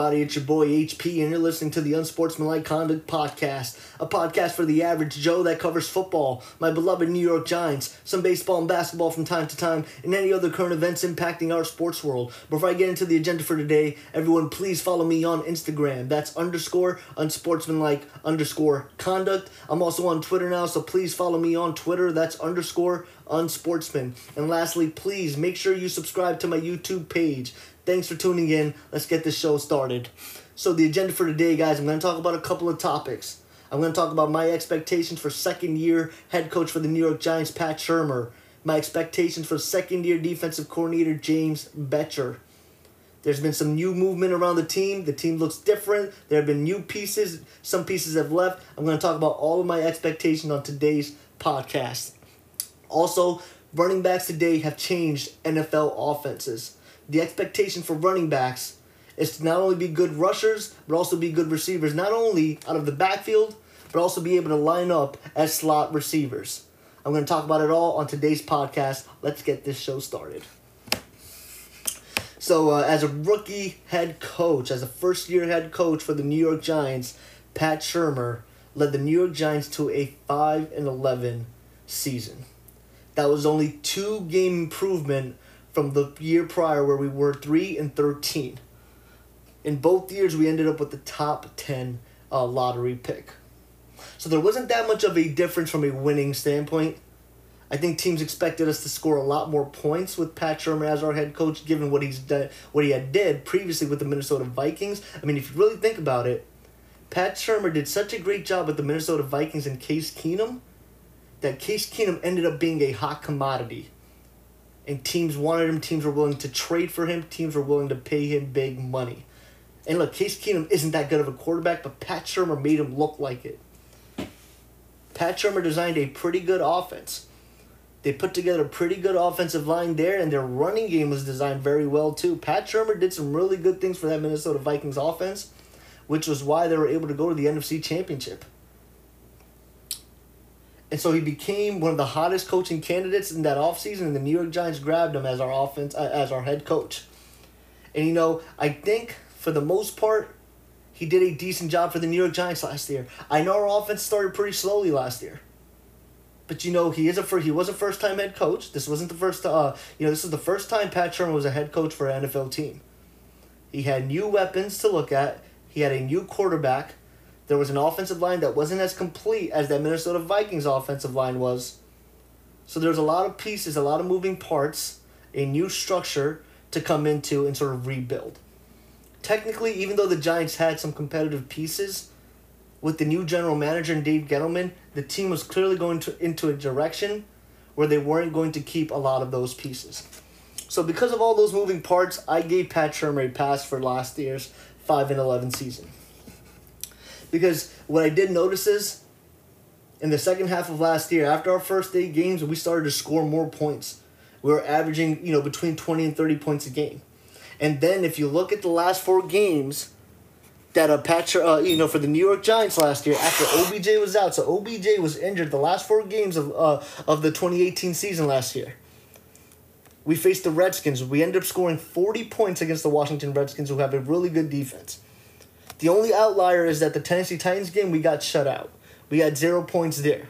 everybody? It's your boy HP, and you're listening to the Unsportsmanlike Conduct Podcast, a podcast for the average Joe that covers football, my beloved New York Giants, some baseball and basketball from time to time, and any other current events impacting our sports world. Before I get into the agenda for today, everyone please follow me on Instagram. That's underscore unsportsmanlike underscore conduct. I'm also on Twitter now, so please follow me on Twitter. That's underscore unsportsman. And lastly, please make sure you subscribe to my YouTube page. Thanks for tuning in. Let's get this show started. So, the agenda for today, guys, I'm going to talk about a couple of topics. I'm going to talk about my expectations for second year head coach for the New York Giants, Pat Shurmur. My expectations for second year defensive coordinator, James Bettcher. There's been some new movement around the team. The team looks different. There have been new pieces. Some pieces have left. I'm going to talk about all of my expectations on today's podcast. Also, running backs today have changed NFL offenses the expectation for running backs is to not only be good rushers, but also be good receivers, not only out of the backfield, but also be able to line up as slot receivers. I'm going to talk about it all on today's podcast. Let's get this show started. So, uh, as a rookie head coach, as a first year head coach for the New York Giants, Pat Shurmur led the New York Giants to a 5 and 11 season. That was only two game improvement from the year prior where we were 3 and 13. In both years, we ended up with the top 10 uh, lottery pick. So there wasn't that much of a difference from a winning standpoint. I think teams expected us to score a lot more points with Pat Shurmur as our head coach, given what he's done, what he had did previously with the Minnesota Vikings. I mean, if you really think about it, Pat Shurmur did such a great job with the Minnesota Vikings and Case Keenum that Case Keenum ended up being a hot commodity and teams wanted him. Teams were willing to trade for him. Teams were willing to pay him big money. And look, Case Keenum isn't that good of a quarterback, but Pat Shurmur made him look like it. Pat Shurmur designed a pretty good offense. They put together a pretty good offensive line there, and their running game was designed very well too. Pat Shurmur did some really good things for that Minnesota Vikings offense, which was why they were able to go to the NFC Championship. And so he became one of the hottest coaching candidates in that offseason, and the New York Giants grabbed him as our offense uh, as our head coach. And you know, I think for the most part, he did a decent job for the New York Giants last year. I know our offense started pretty slowly last year. But you know, he is a first, he was a first time head coach. This wasn't the first uh you know, this is the first time Pat Shurmur was a head coach for an NFL team. He had new weapons to look at. He had a new quarterback. There was an offensive line that wasn't as complete as that Minnesota Vikings offensive line was. So there's a lot of pieces, a lot of moving parts, a new structure to come into and sort of rebuild. Technically, even though the Giants had some competitive pieces, with the new general manager and Dave Gettleman, the team was clearly going to, into a direction where they weren't going to keep a lot of those pieces. So because of all those moving parts, I gave Pat Shurmur a pass for last year's 5 and 11 season. Because what I did notice is in the second half of last year, after our first eight games, we started to score more points. We were averaging, you know, between 20 and 30 points a game. And then if you look at the last four games that a patch, uh, you know, for the New York Giants last year, after OBJ was out, so OBJ was injured the last four games of, uh, of the 2018 season last year. We faced the Redskins. We ended up scoring 40 points against the Washington Redskins, who have a really good defense. The only outlier is that the Tennessee Titans game, we got shut out. We had zero points there.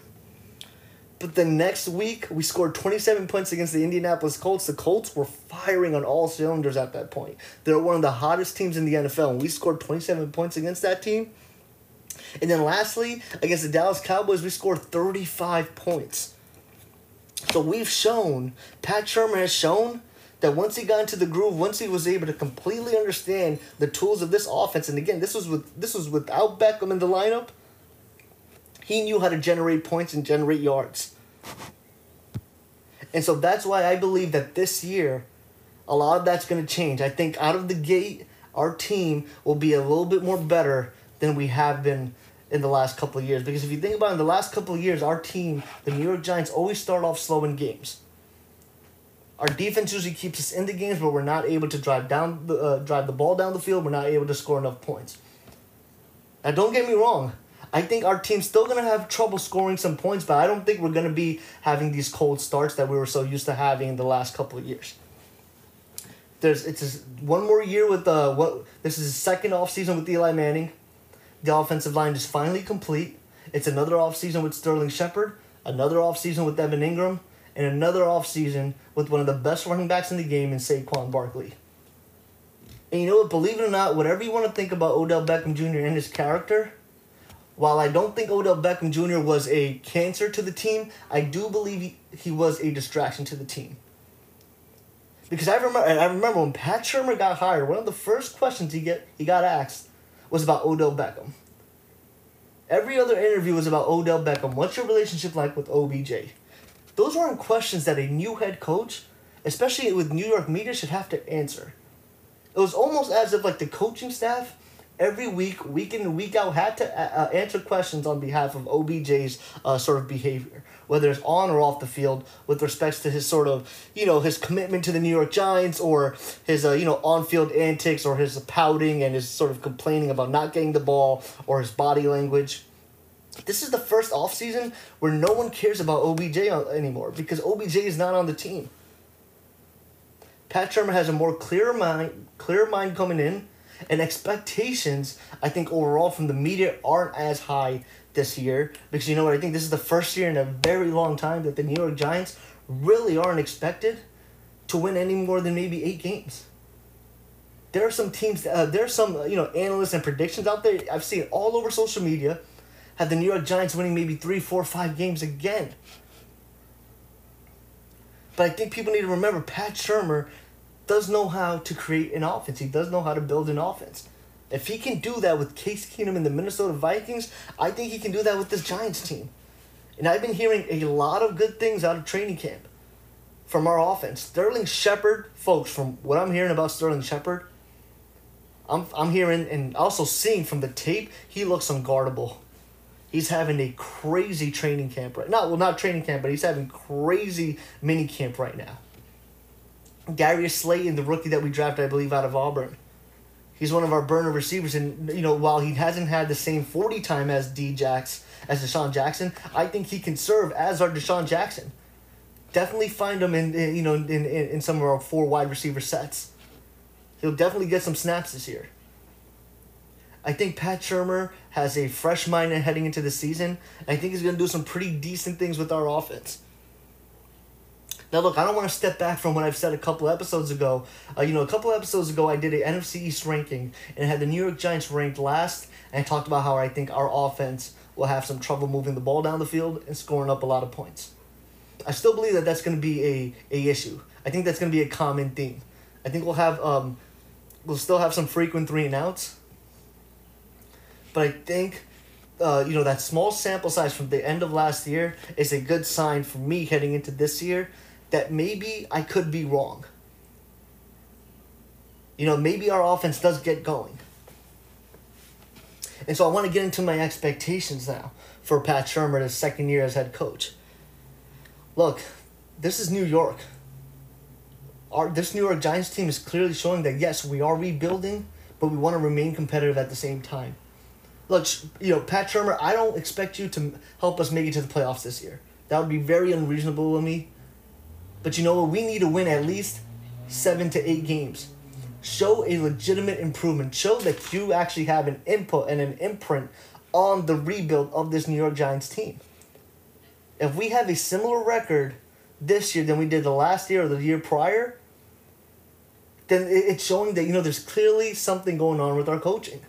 But the next week, we scored 27 points against the Indianapolis Colts. The Colts were firing on all cylinders at that point. They're one of the hottest teams in the NFL, and we scored 27 points against that team. And then lastly, against the Dallas Cowboys, we scored 35 points. So we've shown, Pat Shurmur has shown that once he got into the groove, once he was able to completely understand the tools of this offense, and again, this was with this was without Beckham in the lineup, he knew how to generate points and generate yards. And so that's why I believe that this year, a lot of that's going to change. I think out of the gate, our team will be a little bit more better than we have been in the last couple of years. Because if you think about it, in the last couple of years, our team, the New York Giants, always start off slow in games. Our defense usually keeps us in the games, but we're not able to drive down the uh, drive the ball down the field. We're not able to score enough points. Now, don't get me wrong. I think our team's still gonna have trouble scoring some points, but I don't think we're gonna be having these cold starts that we were so used to having in the last couple of years. There's it's one more year with uh what this is his second off season with Eli Manning. The offensive line is finally complete. It's another off season with Sterling Shepard, another off season with Evan Engram, and another off season with one of the best running backs in the game in Saquon Barkley. And you know what? Believe it or not, whatever you want to think about Odell Beckham Jr. and his character, while I don't think Odell Beckham Jr. was a cancer to the team, I do believe he, he was a distraction to the team. Because I remember, I remember when Pat Shurmur got hired, one of the first questions he get he got asked was about Odell Beckham. Every other interview was about Odell Beckham. What's your relationship like with OBJ? Those weren't questions that a new head coach, especially with New York media, should have to answer. It was almost as if like the coaching staff every week, week in and week out, had to uh, uh answer questions on behalf of OBJ's uh, sort of behavior, whether it's on or off the field, with respects to his sort of, you know, his commitment to the New York Giants or his, uh, you know, on field antics or his pouting and his sort of complaining about not getting the ball or his body language. This is the first offseason where no one cares about OBJ anymore because OBJ is not on the team. Pat Shurmur has a more clear mind, clear mind coming in, and expectations. I think overall from the media aren't as high this year because you know what I think this is the first year in a very long time that the New York Giants really aren't expected to win any more than maybe eight games. There are some teams. Uh, there are some you know analysts and predictions out there. I've seen all over social media have the New York Giants winning maybe three, four, five games again. But I think people need to remember Pat Shurmur does know how to create an offense. He does know how to build an offense. If he can do that with Case Keenum and the Minnesota Vikings, I think he can do that with this Giants team. And I've been hearing a lot of good things out of training camp from our offense. Sterling Shepard, folks, from what I'm hearing about Sterling Shepard, I'm, I'm hearing and also seeing from the tape, he looks unguardable. He's having a crazy training camp right now. Well, not training camp, but he's having crazy mini camp right now. Darius Slayton, the rookie that we drafted, I believe, out of Auburn. He's one of our burner receivers, and you know while he hasn't had the same forty time as D Jax as DeSean Jackson, I think he can serve as our DeSean Jackson. Definitely find him in, in you know in, in, in some of our four wide receiver sets. He'll definitely get some snaps this year. I think Pat Shurmur has a fresh mind heading into the season. I think he's going to do some pretty decent things with our offense. Now, look, I don't want to step back from what I've said a couple episodes ago. Uh, you know, a couple episodes ago, I did a NFC East ranking and had the New York Giants ranked last, and I talked about how I think our offense will have some trouble moving the ball down the field and scoring up a lot of points. I still believe that that's going to be a, a issue. I think that's going to be a common theme. I think we'll have um, we'll still have some frequent three and outs, but I think uh, you know that small sample size from the end of last year is a good sign for me heading into this year that maybe I could be wrong. You know, maybe our offense does get going. And so I want to get into my expectations now for Pat Shurmur, his second year as head coach. Look, this is New York. Our, this New York Giants team is clearly showing that yes, we are rebuilding, but we want to remain competitive at the same time. Look, you know, Pat Shurmur, I don't expect you to help us make it to the playoffs this year. That would be very unreasonable of me. But you know what? We need to win at least seven to eight games. Show a legitimate improvement. Show that you actually have an input and an imprint on the rebuild of this New York Giants team. If we have a similar record this year than we did the last year or the year prior, then it's showing that you know there's clearly something going on with our coaching.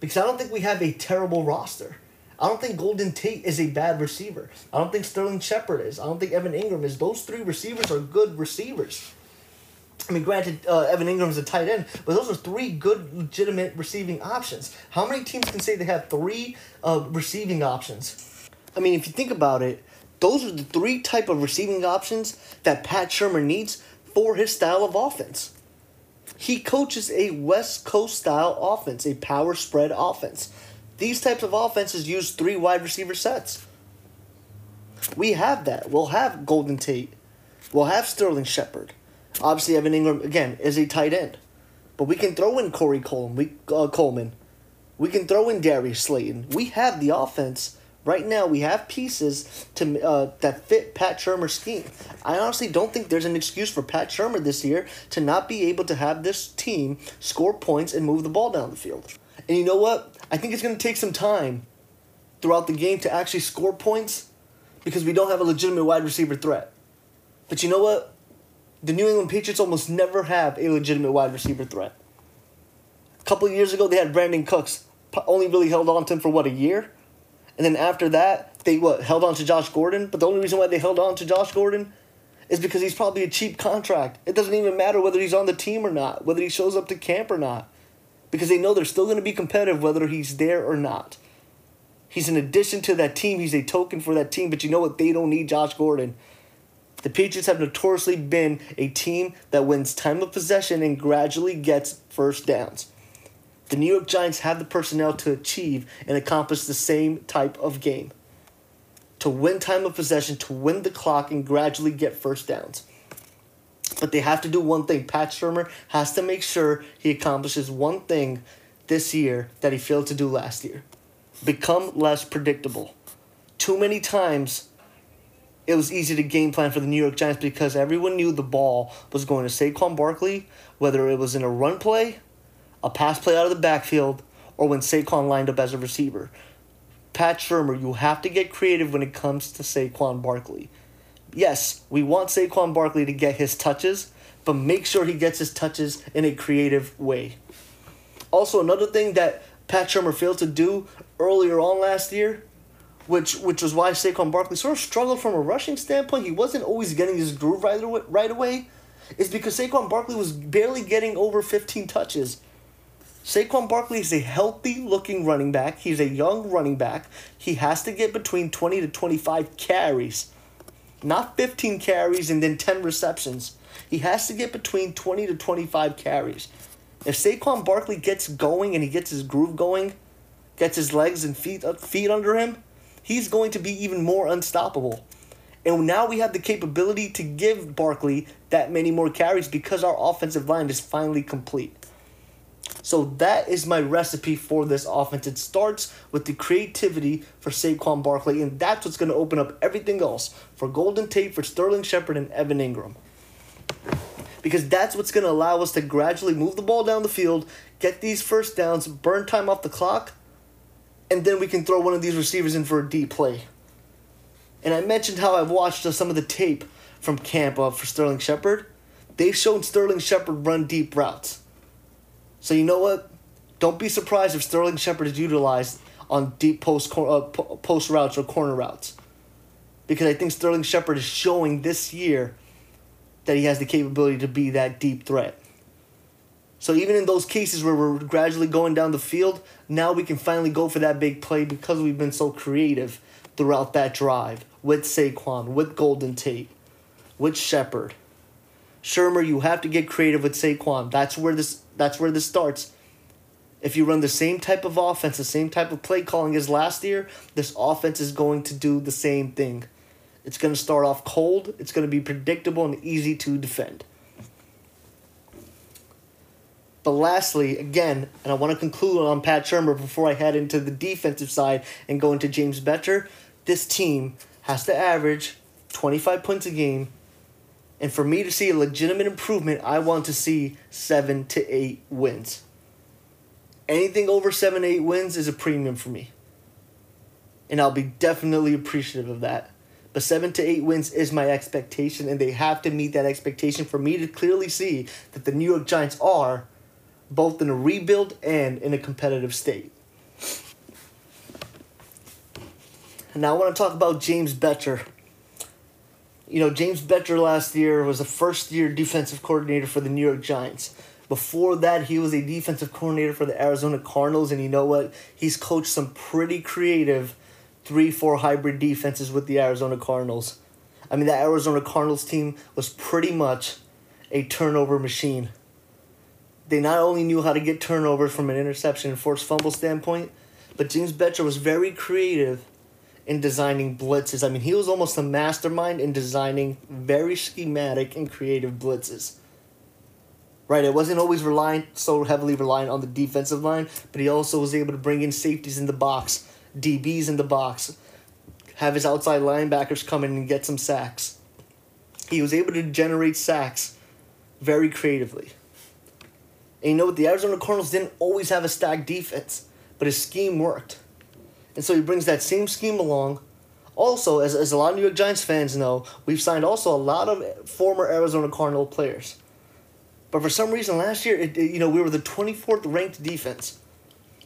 Because I don't think we have a terrible roster. I don't think Golden Tate is a bad receiver. I don't think Sterling Shepard is. I don't think Evan Engram is. Those three receivers are good receivers. I mean, granted, uh, Evan Engram's a tight end, but those are three good, legitimate receiving options. How many teams can say they have three uh, receiving options? I mean, if you think about it, those are the three type of receiving options that Pat Shurmur needs for his style of offense. He coaches a West Coast style offense, a power spread offense. These types of offenses use three wide receiver sets. We have that. We'll have Golden Tate. We'll have Sterling Shepard. Obviously, Evan Engram, again, is a tight end. But we can throw in Corey Coleman. We, uh, Coleman. We can throw in Darius Slayton. We have the offense Right now, we have pieces to uh, that fit Pat Shurmur's scheme. I honestly don't think there's an excuse for Pat Shurmur this year to not be able to have this team score points and move the ball down the field. And you know what? I think it's going to take some time throughout the game to actually score points because we don't have a legitimate wide receiver threat. But you know what? The New England Patriots almost never have a legitimate wide receiver threat. A couple years ago, they had Brandin Cooks, only really held on to him for what, a year? And then after that, they what held on to Josh Gordon. But the only reason why they held on to Josh Gordon is because he's probably a cheap contract. It doesn't even matter whether he's on the team or not, whether he shows up to camp or not, because they know they're still going to be competitive whether he's there or not. He's an addition to that team. He's a token for that team. But you know what? They don't need Josh Gordon. The Patriots have notoriously been a team that wins time of possession and gradually gets first downs. The New York Giants have the personnel to achieve and accomplish the same type of game. To win time of possession, to win the clock, and gradually get first downs. But they have to do one thing. Pat Shurmur has to make sure he accomplishes one thing this year that he failed to do last year become less predictable. Too many times it was easy to game plan for the New York Giants because everyone knew the ball was going to Saquon Barkley, whether it was in a run play a pass play out of the backfield, or when Saquon lined up as a receiver. Pat Shurmur, you have to get creative when it comes to Saquon Barkley. Yes, we want Saquon Barkley to get his touches, but make sure he gets his touches in a creative way. Also, another thing that Pat Shurmur failed to do earlier on last year, which which was why Saquon Barkley sort of struggled from a rushing standpoint. He wasn't always getting his groove right away, right away, is because Saquon Barkley was barely getting over 15 touches Saquon Barkley is a healthy looking running back. He's a young running back. He has to get between 20 to 25 carries, not 15 carries and then 10 receptions. He has to get between 20 to 25 carries. If Saquon Barkley gets going and he gets his groove going, gets his legs and feet uh, feet under him, he's going to be even more unstoppable. And now we have the capability to give Barkley that many more carries because our offensive line is finally complete. So that is my recipe for this offense. It starts with the creativity for Saquon Barkley, and that's what's going to open up everything else for Golden Tate, for Sterling Shepard, and Evan Engram. Because that's what's going to allow us to gradually move the ball down the field, get these first downs, burn time off the clock, and then we can throw one of these receivers in for a deep play. And I mentioned how I've watched some of the tape from camp uh, for Sterling Shepard. They've shown Sterling Shepard run deep routes. So you know what? Don't be surprised if Sterling Shepard is utilized on deep post uh, post routes or corner routes, because I think Sterling Shepard is showing this year that he has the capability to be that deep threat. So even in those cases where we're gradually going down the field, now we can finally go for that big play because we've been so creative throughout that drive with Saquon, with Golden Tate, with Shepard. Shurmur, you have to get creative with Saquon. That's where this that's where this starts. If you run the same type of offense, the same type of play calling as last year, this offense is going to do the same thing. It's going to start off cold, it's going to be predictable and easy to defend. But lastly, again, and I want to conclude on Pat Shurmur before I head into the defensive side and go into James Bettcher, this team has to average 25 points a game and for me to see a legitimate improvement, I want to see seven to eight wins. Anything over seven, eight wins is a premium for me. And I'll be definitely appreciative of that. But seven to eight wins is my expectation, and they have to meet that expectation for me to clearly see that the New York Giants are both in a rebuild and in a competitive state. Now I want to talk about James Bettcher you know, James Bettcher last year was a first year defensive coordinator for the New York Giants. Before that, he was a defensive coordinator for the Arizona Cardinals, and you know what? He's coached some pretty creative 3 4 hybrid defenses with the Arizona Cardinals. I mean, the Arizona Cardinals team was pretty much a turnover machine. They not only knew how to get turnovers from an interception and forced fumble standpoint, but James Bettcher was very creative in designing blitzes. I mean, he was almost a mastermind in designing very schematic and creative blitzes. Right, it wasn't always reliant so heavily reliant on the defensive line, but he also was able to bring in safeties in the box, DBs in the box, have his outside linebackers come in and get some sacks. He was able to generate sacks very creatively. And you know what? The Arizona Cardinals didn't always have a stacked defense, but his scheme worked. And so he brings that same scheme along. Also, as, as a lot of New York Giants fans know, we've signed also a lot of former Arizona Cardinal players. But for some reason last year, it, it, you know, we were the 24th ranked defense.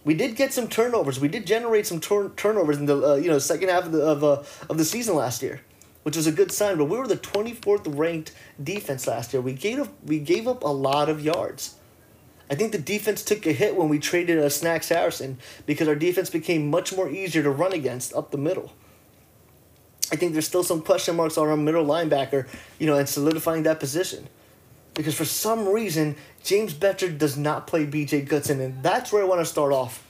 We did get some turnovers. We did generate some tur- turnovers in the uh, you know second half of the of, uh, of the season last year, which was a good sign. But we were the 24th ranked defense last year. We gave up, we gave up a lot of yards. I think the defense took a hit when we traded a uh, Snacks Harrison because our defense became much more easier to run against up the middle. I think there's still some question marks on our middle linebacker, you know, and solidifying that position. Because for some reason, James Bettcher does not play BJ Goodson, and that's where I want to start off.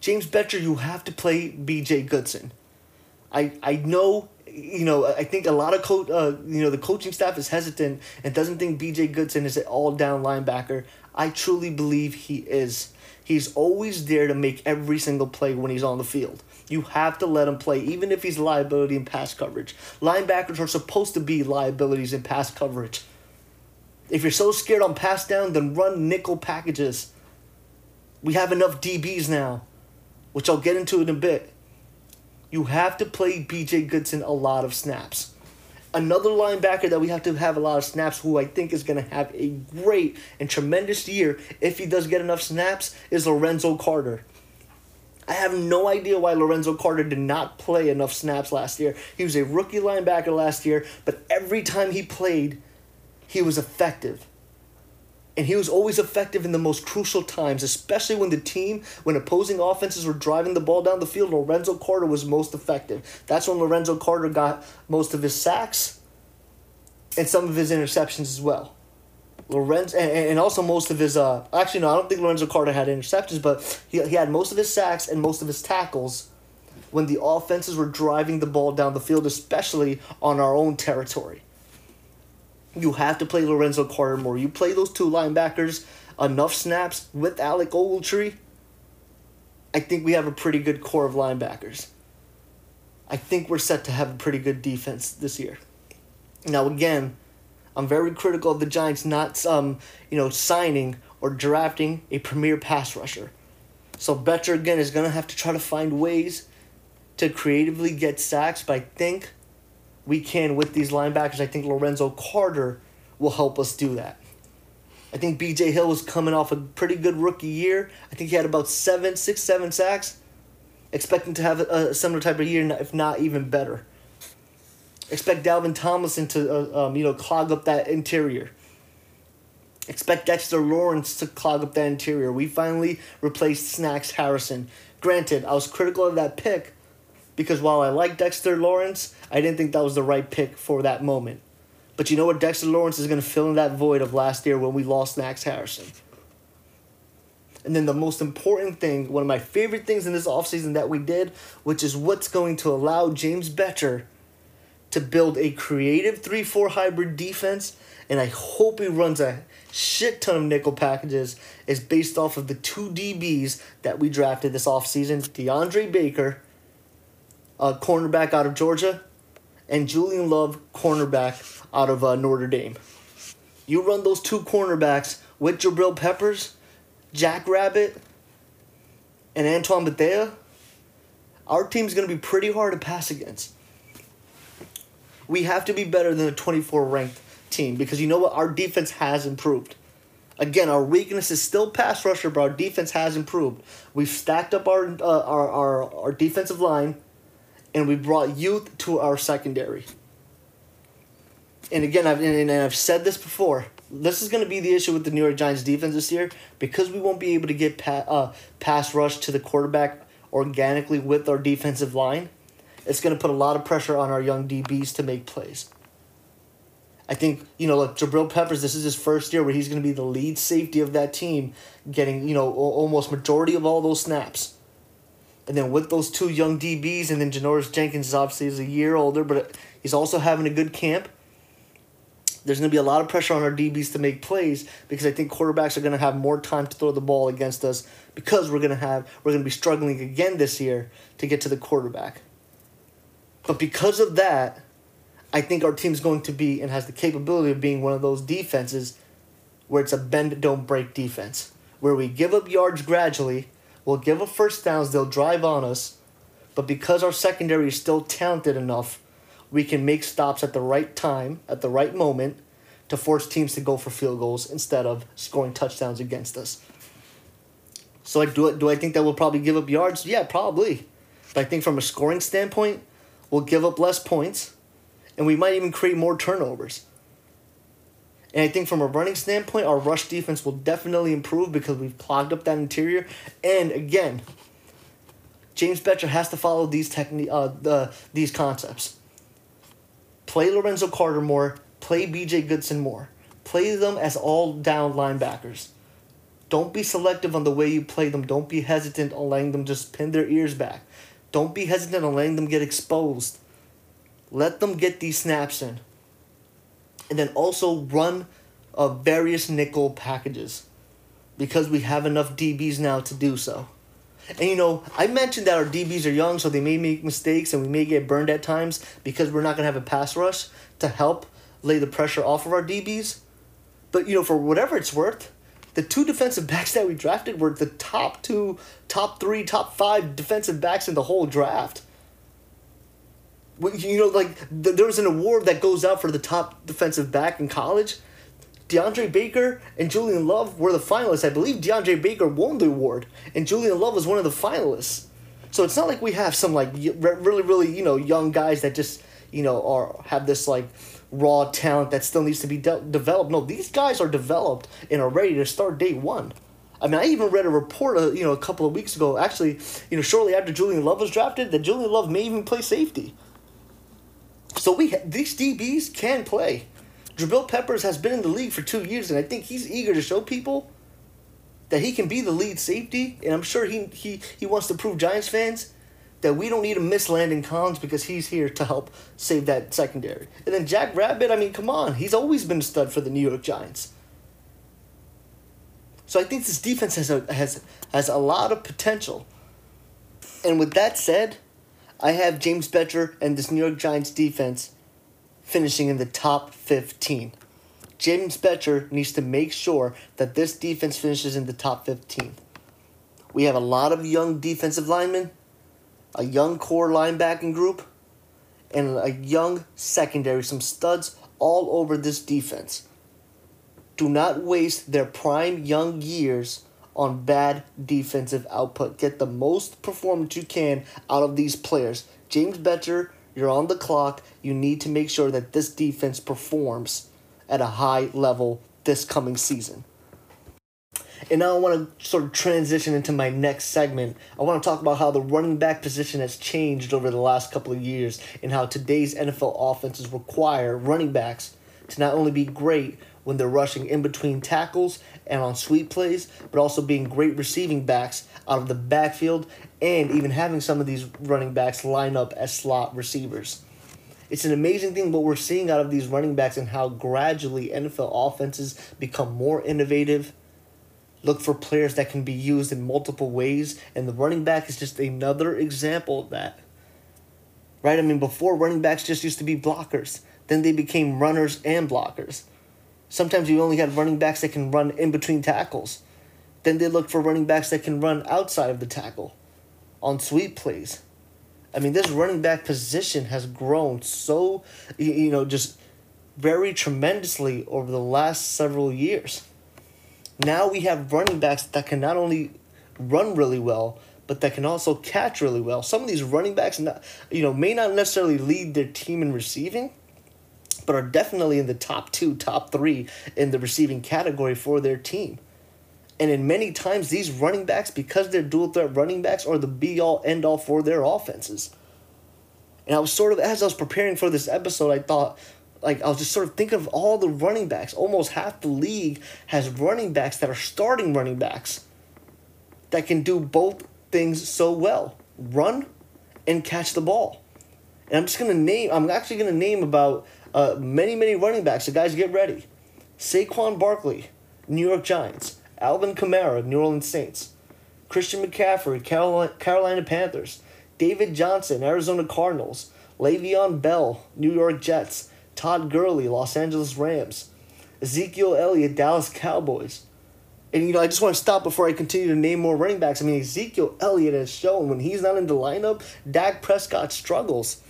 James Bettcher, you have to play BJ Goodson. I I know you know, I think a lot of co- uh, you know the coaching staff is hesitant and doesn't think BJ Goodson is an all down linebacker. I truly believe he is. He's always there to make every single play when he's on the field. You have to let him play, even if he's liability in pass coverage. Linebackers are supposed to be liabilities in pass coverage. If you're so scared on pass down, then run nickel packages. We have enough DBs now, which I'll get into in a bit you have to play BJ Goodson a lot of snaps. Another linebacker that we have to have a lot of snaps, who I think is going to have a great and tremendous year if he does get enough snaps, is Lorenzo Carter. I have no idea why Lorenzo Carter did not play enough snaps last year. He was a rookie linebacker last year, but every time he played, he was effective. And he was always effective in the most crucial times, especially when the team, when opposing offenses were driving the ball down the field. Lorenzo Carter was most effective. That's when Lorenzo Carter got most of his sacks and some of his interceptions as well. Lorenzo and, and also most of his uh actually no I don't think Lorenzo Carter had interceptions but he, he had most of his sacks and most of his tackles when the offenses were driving the ball down the field especially on our own territory. You have to play Lorenzo Carter more. You play those two linebackers enough snaps with Alec Ogletree. I think we have a pretty good core of linebackers. I think we're set to have a pretty good defense this year. Now again, I'm very critical of the Giants not um, you know, signing or drafting a premier pass rusher. So Bettcher again is gonna have to try to find ways to creatively get sacks, but I think we can with these linebackers. I think Lorenzo Carter will help us do that. I think BJ Hill was coming off a pretty good rookie year. I think he had about seven, six, seven sacks. Expecting to have a, similar type of year, if not even better. Expect Dalvin Tomlinson to, uh, um, you know, clog up that interior. Expect Dexter Lawrence to clog up that interior. We finally replaced Snacks Harrison. Granted, I was critical of that pick because while I like Dexter Lawrence, I didn't think that was the right pick for that moment. But you know what? Dexter Lawrence is going to fill in that void of last year when we lost Snacks Harrison. And then the most important thing, one of my favorite things in this offseason that we did, which is what's going to allow James Bettcher to build a creative 3 4 hybrid defense. And I hope he runs a shit ton of nickel packages, is based off of the two DBs that we drafted this offseason DeAndre Baker, a cornerback out of Georgia, and Julian Love, cornerback out of uh, Notre Dame. You run those two cornerbacks with Jabrill Peppers, Jack Rabbit, and Antoine Bethea, our team's going to be pretty hard to pass against. We have to be better than a 24 ranked team because you know what? Our defense has improved. Again, our weakness is still pass rusher, but our defense has improved. We've stacked up our, uh, our, our, our defensive line and we brought youth to our secondary. And again, I've and, I've said this before. This is going to be the issue with the New York Giants defense this year because we won't be able to get pa- uh, pass rush to the quarterback organically with our defensive line. It's going to put a lot of pressure on our young DBs to make plays. I think, you know, look, Jabrill Peppers, this is his first year where he's going to be the lead safety of that team, getting, you know, almost majority of all those snaps. And then with those two young DBs, and then Janoris Jenkins is obviously is a year older, but he's also having a good camp. There's going to be a lot of pressure on our DBs to make plays because I think quarterbacks are going to have more time to throw the ball against us because we're going to have we're going to be struggling again this year to get to the quarterback. But because of that, I think our team's going to be and has the capability of being one of those defenses where it's a bend don't break defense. Where we give up yards gradually, we'll give up first downs, they'll drive on us, but because our secondary is still talented enough, we can make stops at the right time, at the right moment, to force teams to go for field goals instead of scoring touchdowns against us. So I do do I think that we'll probably give up yards? Yeah, probably. But I think from a scoring standpoint, we'll give up less points, and we might even create more turnovers. And I think from a running standpoint, our rush defense will definitely improve because we've clogged up that interior. And again, James Bettcher has to follow these techni- uh, the these concepts. Play Lorenzo Carter more, play BJ Goodson more. Play them as all down linebackers. Don't be selective on the way you play them. Don't be hesitant on letting them just pin their ears back. Don't be hesitant on letting them get exposed. Let them get these snaps in. And then also run uh, various nickel packages because we have enough DBs now to do so. And you know, I mentioned that our DBs are young, so they may make mistakes and we may get burned at times because we're not going to have a pass rush to help lay the pressure off of our DBs. But you know, for whatever it's worth, the two defensive backs that we drafted were the top two, top three, top five defensive backs in the whole draft. You know, like there was an award that goes out for the top defensive back in college. DeAndre Baker and Julian Love were the finalists. I believe DeAndre Baker won the award, and Julian Love was one of the finalists. So it's not like we have some like really, really you know young guys that just you know are have this like raw talent that still needs to be de- developed. No, these guys are developed and are ready to start day one. I mean, I even read a report, uh, you know, a couple of weeks ago, actually, you know, shortly after Julian Love was drafted, that Julian Love may even play safety. So we these DBs can play. Jabrill Peppers has been in the league for two years, and I think he's eager to show people that he can be the lead safety. And I'm sure he he, he wants to prove Giants fans that we don't need to miss Landon Collins because he's here to help save that secondary. And then Jack Rabbit, I mean, come on, he's always been a stud for the New York Giants. So I think this defense has a has has a lot of potential. And with that said, I have James Bettcher and this New York Giants defense finishing in the top 15. James Bettcher needs to make sure that this defense finishes in the top 15. We have a lot of young defensive linemen, a young core linebacking group, and a young secondary, some studs all over this defense. Do not waste their prime young years on bad defensive output. Get the most performance you can out of these players. James Bettcher, you're on the clock. You need to make sure that this defense performs at a high level this coming season. And now I want to sort of transition into my next segment. I want to talk about how the running back position has changed over the last couple of years and how today's NFL offenses require running backs to not only be great when they're rushing in between tackles and on sweep plays, but also being great receiving backs out of the backfield and even having some of these running backs line up as slot receivers. It's an amazing thing what we're seeing out of these running backs and how gradually NFL offenses become more innovative. Look for players that can be used in multiple ways, and the running back is just another example of that. Right? I mean, before running backs just used to be blockers, then they became runners and blockers. Sometimes you only have running backs that can run in between tackles. Then they look for running backs that can run outside of the tackle on sweep plays. I mean, this running back position has grown so, you know, just very tremendously over the last several years. Now we have running backs that can not only run really well, but that can also catch really well. Some of these running backs, not, you know, may not necessarily lead their team in receiving, but are definitely in the top two, top three in the receiving category for their team. And in many times, these running backs, because they're dual threat running backs, are the be all end all for their offenses. And I was sort of, as I was preparing for this episode, I thought, like, I was just sort of thinking of all the running backs. Almost half the league has running backs that are starting running backs that can do both things so well run and catch the ball. And I'm just going to name, I'm actually going to name about uh, many, many running backs. So, guys, get ready. Saquon Barkley, New York Giants. Alvin Kamara, New Orleans Saints. Christian McCaffrey, Carolina, Carolina Panthers. David Johnson, Arizona Cardinals. Le'Veon Bell, New York Jets, Todd Gurley, Los Angeles Rams, Ezekiel Elliott, Dallas Cowboys. And you know, I just want to stop before I continue to name more running backs. I mean, Ezekiel Elliott has shown when he's not in the lineup, Dak Prescott struggles.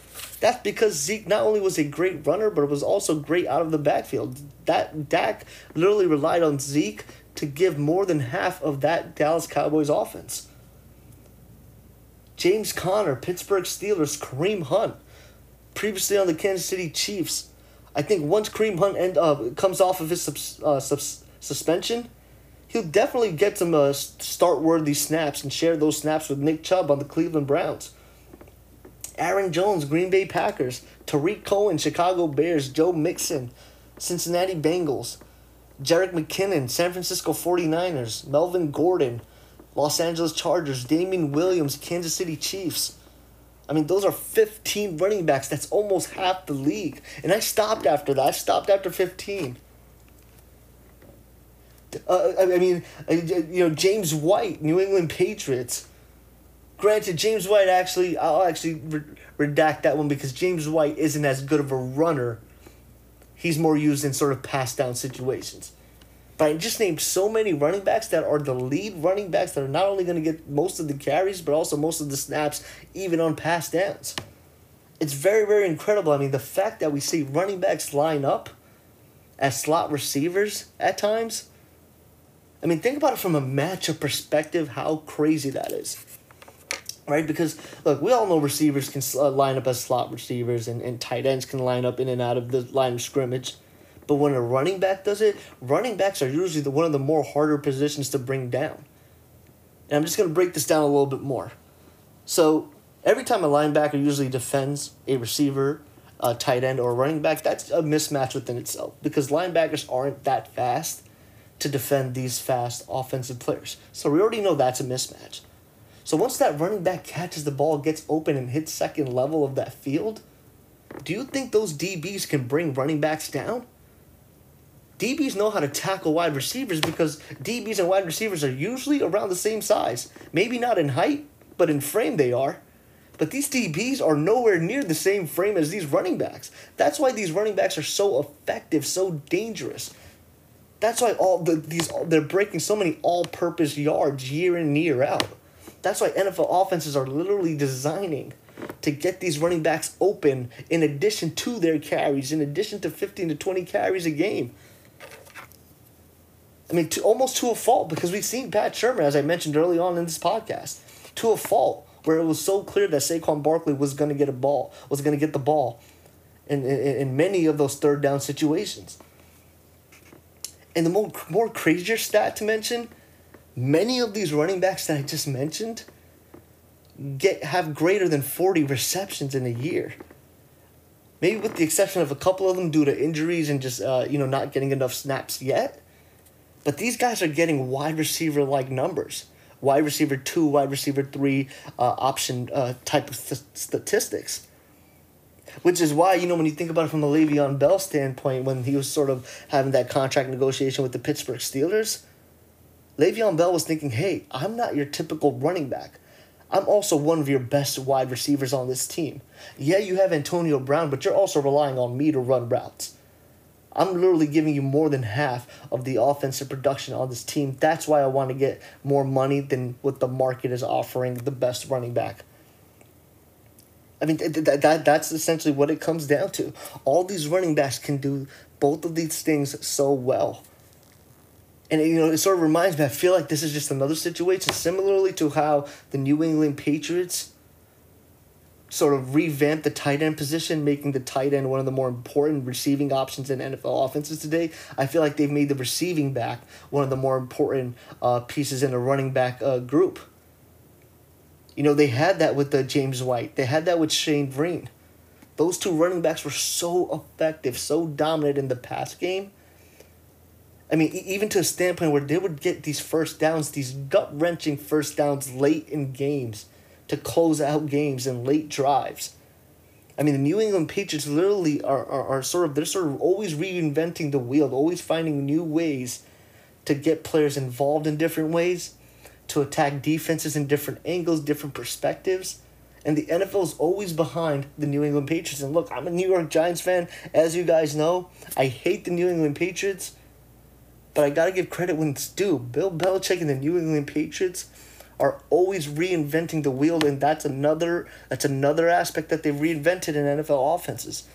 That's because Zeke not only was a great runner, but it was also great out of the backfield. That Dak literally relied on Zeke to give more than half of that Dallas Cowboys offense. James Conner, Pittsburgh Steelers, Kareem Hunt, previously on the Kansas City Chiefs. I think once Kareem Hunt end, uh, comes off of his subs, uh, subs, suspension, he'll definitely get some uh, start worthy snaps and share those snaps with Nick Chubb on the Cleveland Browns. Aaron Jones, Green Bay Packers, Tarik Cohen, Chicago Bears, Joe Mixon, Cincinnati Bengals, Jerick McKinnon, San Francisco 49ers, Melvin Gordon, Los Angeles Chargers, Damien Williams, Kansas City Chiefs. I mean, those are 15 running backs. That's almost half the league. And I stopped after that. I stopped after 15. Uh, I mean, you know, James White, New England Patriots. Granted, James White actually, I'll actually redact that one because James White isn't as good of a runner. He's more used in sort of pass down situations. But I just named so many running backs that are the lead running backs that are not only going to get most of the carries, but also most of the snaps, even on pass downs. It's very, very incredible. I mean, the fact that we see running backs line up as slot receivers at times. I mean, think about it from a matchup perspective, how crazy that is. Right? Because, look, we all know receivers can uh, line up as slot receivers, and, and tight ends can line up in and out of the line of scrimmage. But when a running back does it, running backs are usually the, one of the more harder positions to bring down. And I'm just going to break this down a little bit more. So every time a linebacker usually defends a receiver, a tight end, or a running back, that's a mismatch within itself because linebackers aren't that fast to defend these fast offensive players. So we already know that's a mismatch. So once that running back catches the ball, gets open, and hits second level of that field, do you think those DBs can bring running backs down? DBs know how to tackle wide receivers because DBs and wide receivers are usually around the same size. Maybe not in height, but in frame they are. But these DBs are nowhere near the same frame as these running backs. That's why these running backs are so effective, so dangerous. That's why all the these they're breaking so many all-purpose yards year in and year out. That's why NFL offenses are literally designing to get these running backs open in addition to their carries, in addition to 15 to 20 carries a game. I mean, to, almost to a fault because we've seen Pat Shurmur, as I mentioned early on in this podcast, to a fault where it was so clear that Saquon Barkley was going to get a ball, was going to get the ball in, in, in many of those third down situations. And the more, more crazier stat to mention, many of these running backs that I just mentioned get have greater than 40 receptions in a year. Maybe with the exception of a couple of them due to injuries and just uh, you know not getting enough snaps yet. But these guys are getting wide receiver like numbers. Wide receiver two, wide receiver three uh, option uh, type of th- statistics. Which is why, you know, when you think about it from the Le'Veon Bell standpoint, when he was sort of having that contract negotiation with the Pittsburgh Steelers, Le'Veon Bell was thinking, hey, I'm not your typical running back. I'm also one of your best wide receivers on this team. Yeah, you have Antonio Brown, but you're also relying on me to run routes. I'm literally giving you more than half of the offensive production on this team. That's why I want to get more money than what the market is offering the best running back. I mean, that, that, that's essentially what it comes down to. All these running backs can do both of these things so well. And, you know, it sort of reminds me, I feel like this is just another situation, similarly to how the New England Patriots sort of revamp the tight end position, making the tight end one of the more important receiving options in NFL offenses today. I feel like they've made the receiving back one of the more important uh, pieces in a running back uh, group. You know, they had that with the James White. They had that with Shane Vereen. Those two running backs were so effective, so dominant in the pass game. I mean, even to a standpoint where they would get these first downs, these gut wrenching first downs late in games to close out games and late drives. I mean, the New England Patriots literally are, are, are sort of, they're sort of always reinventing the wheel, always finding new ways to get players involved in different ways, to attack defenses in different angles, different perspectives. And the NFL is always behind the New England Patriots. And look, I'm a New York Giants fan. As you guys know, I hate the New England Patriots. But I got to give credit when it's due. Bill Belichick and the New England Patriots are always reinventing the wheel. And that's another, that's another aspect that they've reinvented in NFL offenses.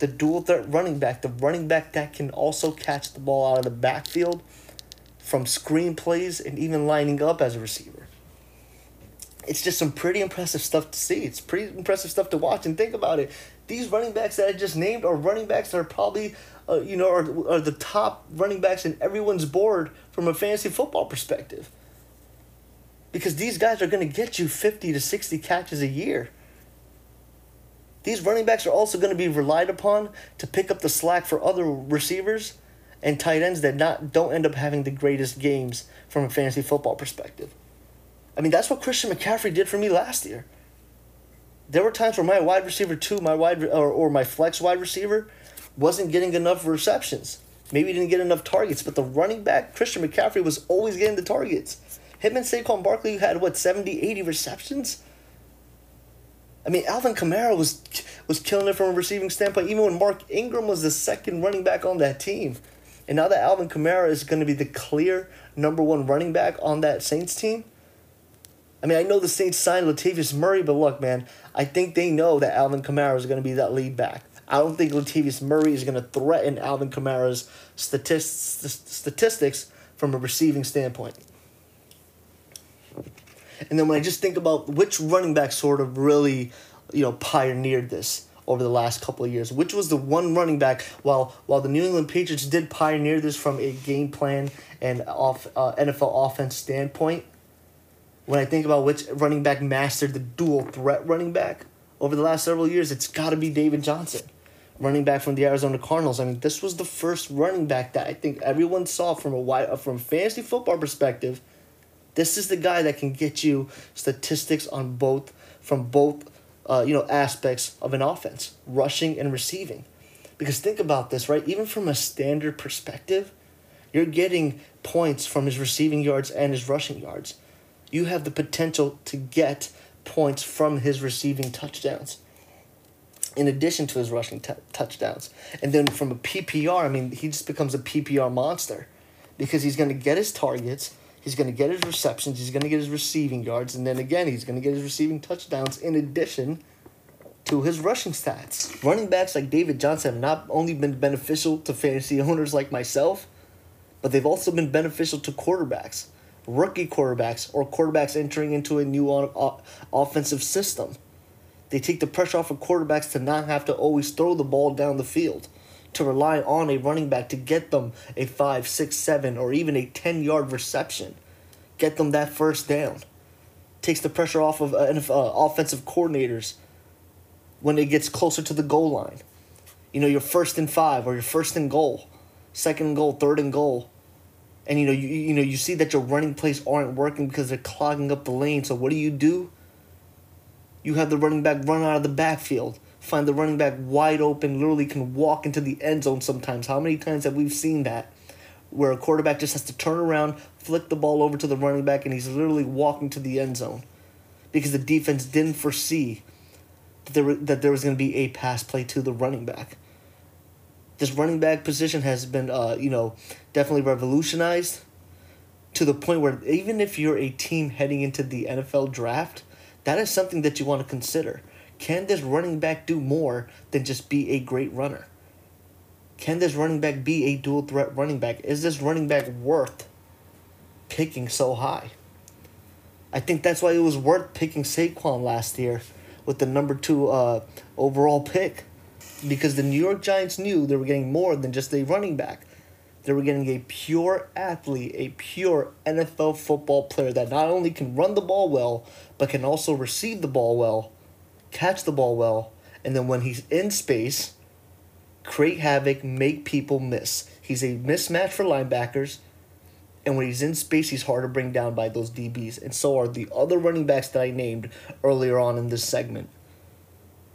The dual threat running back, the running back that can also catch the ball out of the backfield from screen plays and even lining up as a receiver it's just some pretty impressive stuff to see. It's pretty impressive stuff to watch and think about it. These running backs that I just named are running backs that are probably, uh, you know, are, are the top running backs in everyone's board from a fantasy football perspective. Because these guys are going to get you 50 to 60 catches a year. These running backs are also going to be relied upon to pick up the slack for other receivers and tight ends that not don't end up having the greatest games from a fantasy football perspective. I mean, that's what Christian McCaffrey did for me last year. There were times where my wide receiver two, my wide or, or my flex wide receiver, wasn't getting enough receptions. Maybe he didn't get enough targets, but the running back, Christian McCaffrey, was always getting the targets. Him and Saquon Barkley had, what, 70, 80 receptions? I mean, Alvin Kamara was was killing it from a receiving standpoint, even when Mark Ingram was the second running back on that team. And now that Alvin Kamara is going to be the clear number one running back on that Saints team, I mean, I know the Saints signed Latavius Murray, but look, man, I think they know that Alvin Kamara is going to be that lead back. I don't think Latavius Murray is going to threaten Alvin Kamara's statist- statistics from a receiving standpoint. And then when I just think about which running back sort of really, you know, pioneered this over the last couple of years, which was the one running back while while the New England Patriots did pioneer this from a game plan and off uh, NFL offense standpoint, when I think about which running back mastered the dual threat running back over the last several years, it's got to be David Johnson, running back from the Arizona Cardinals. I mean, this was the first running back that I think everyone saw from a wide, from fantasy football perspective. This is the guy that can get you statistics on both from both uh, you know aspects of an offense, rushing and receiving. Because think about this, right? Even from a standard perspective, you're getting points from his receiving yards and his rushing yards you have the potential to get points from his receiving touchdowns in addition to his rushing t- touchdowns. And then from a PPR, I mean, he just becomes a PPR monster because he's going to get his targets, he's going to get his receptions, he's going to get his receiving yards, and then again, he's going to get his receiving touchdowns in addition to his rushing stats. Running backs like David Johnson have not only been beneficial to fantasy owners like myself, but they've also been beneficial to quarterbacks rookie quarterbacks or quarterbacks entering into a new o- offensive system. They take the pressure off of quarterbacks to not have to always throw the ball down the field, to rely on a running back to get them a 5, 6, 7, or even a 10 yard reception, get them that first down. Takes the pressure off of uh, uh, offensive coordinators when it gets closer to the goal line. You know, your first and five or your first and goal, second and goal, third and goal and you know you you know you see that your running plays aren't working because they're clogging up the lane. So what do you do? You have the running back run out of the backfield, find the running back wide open, literally can walk into the end zone sometimes. How many times have we seen that? Where a quarterback just has to turn around, flick the ball over to the running back, and he's literally walking to the end zone. Because the defense didn't foresee that there, that there was going to be a pass play to the running back this running back position has been, uh, you know, definitely revolutionized to the point where even if you're a team heading into the NFL draft, that is something that you want to consider. Can this running back do more than just be a great runner? Can this running back be a dual threat running back? Is this running back worth picking so high? I think that's why it was worth picking Saquon last year with the number two uh, overall pick because the New York Giants knew they were getting more than just a running back. They were getting a pure athlete, a pure NFL football player that not only can run the ball well, but can also receive the ball well, catch the ball well, and then when he's in space, create havoc, make people miss. He's a mismatch for linebackers, and when he's in space, he's hard to bring down by those DBs. And so are the other running backs that I named earlier on in this segment.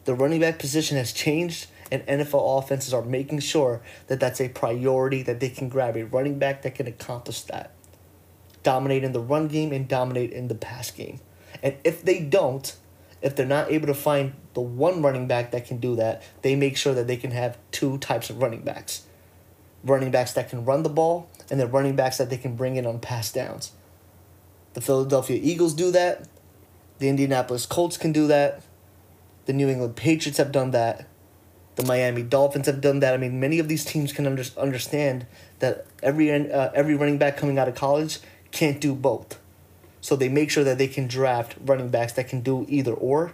The running back position has changed and NFL offenses are making sure that that's a priority, that they can grab a running back that can accomplish that. Dominate in the run game and dominate in the pass game. And if they don't, If they're not able to find the one running back that can do that, they make sure that they can have two types of running backs. Running backs that can run the ball and then running backs that they can bring in on pass downs. The Philadelphia Eagles do that. The Indianapolis Colts can do that. The New England Patriots have done that. The Miami Dolphins have done that. I mean, many of these teams can under, understand that every uh, every running back coming out of college can't do both. So they make sure that they can draft running backs that can do either or,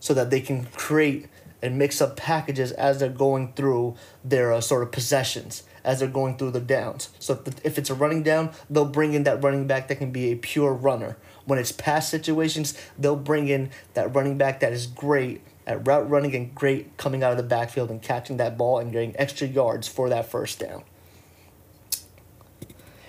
so that they can create and mix up packages as they're going through their uh, sort of possessions, as they're going through the downs. So if, the, if it's a running down, they'll bring in that running back that can be a pure runner. When it's pass situations, they'll bring in that running back that is great at route running and great coming out of the backfield and catching that ball and getting extra yards for that first down.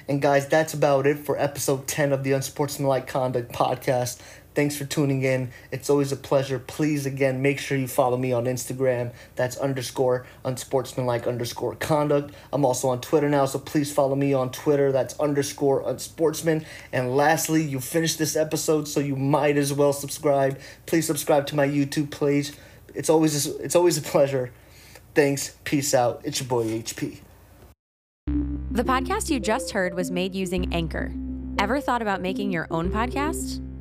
And guys, that's about it for episode 10 of the Unsportsmanlike Conduct podcast. Thanks for tuning in. It's always a pleasure. Please, again, make sure you follow me on Instagram. That's underscore unsportsmanlike underscore conduct. I'm also on Twitter now, so please follow me on Twitter. That's underscore unsportsman. And lastly, you finished this episode, so you might as well subscribe. Please subscribe to my YouTube page. It's always it's always a pleasure. Thanks. Peace out. It's your boy HP. The podcast you just heard was made using Anchor. Ever thought about making your own podcast?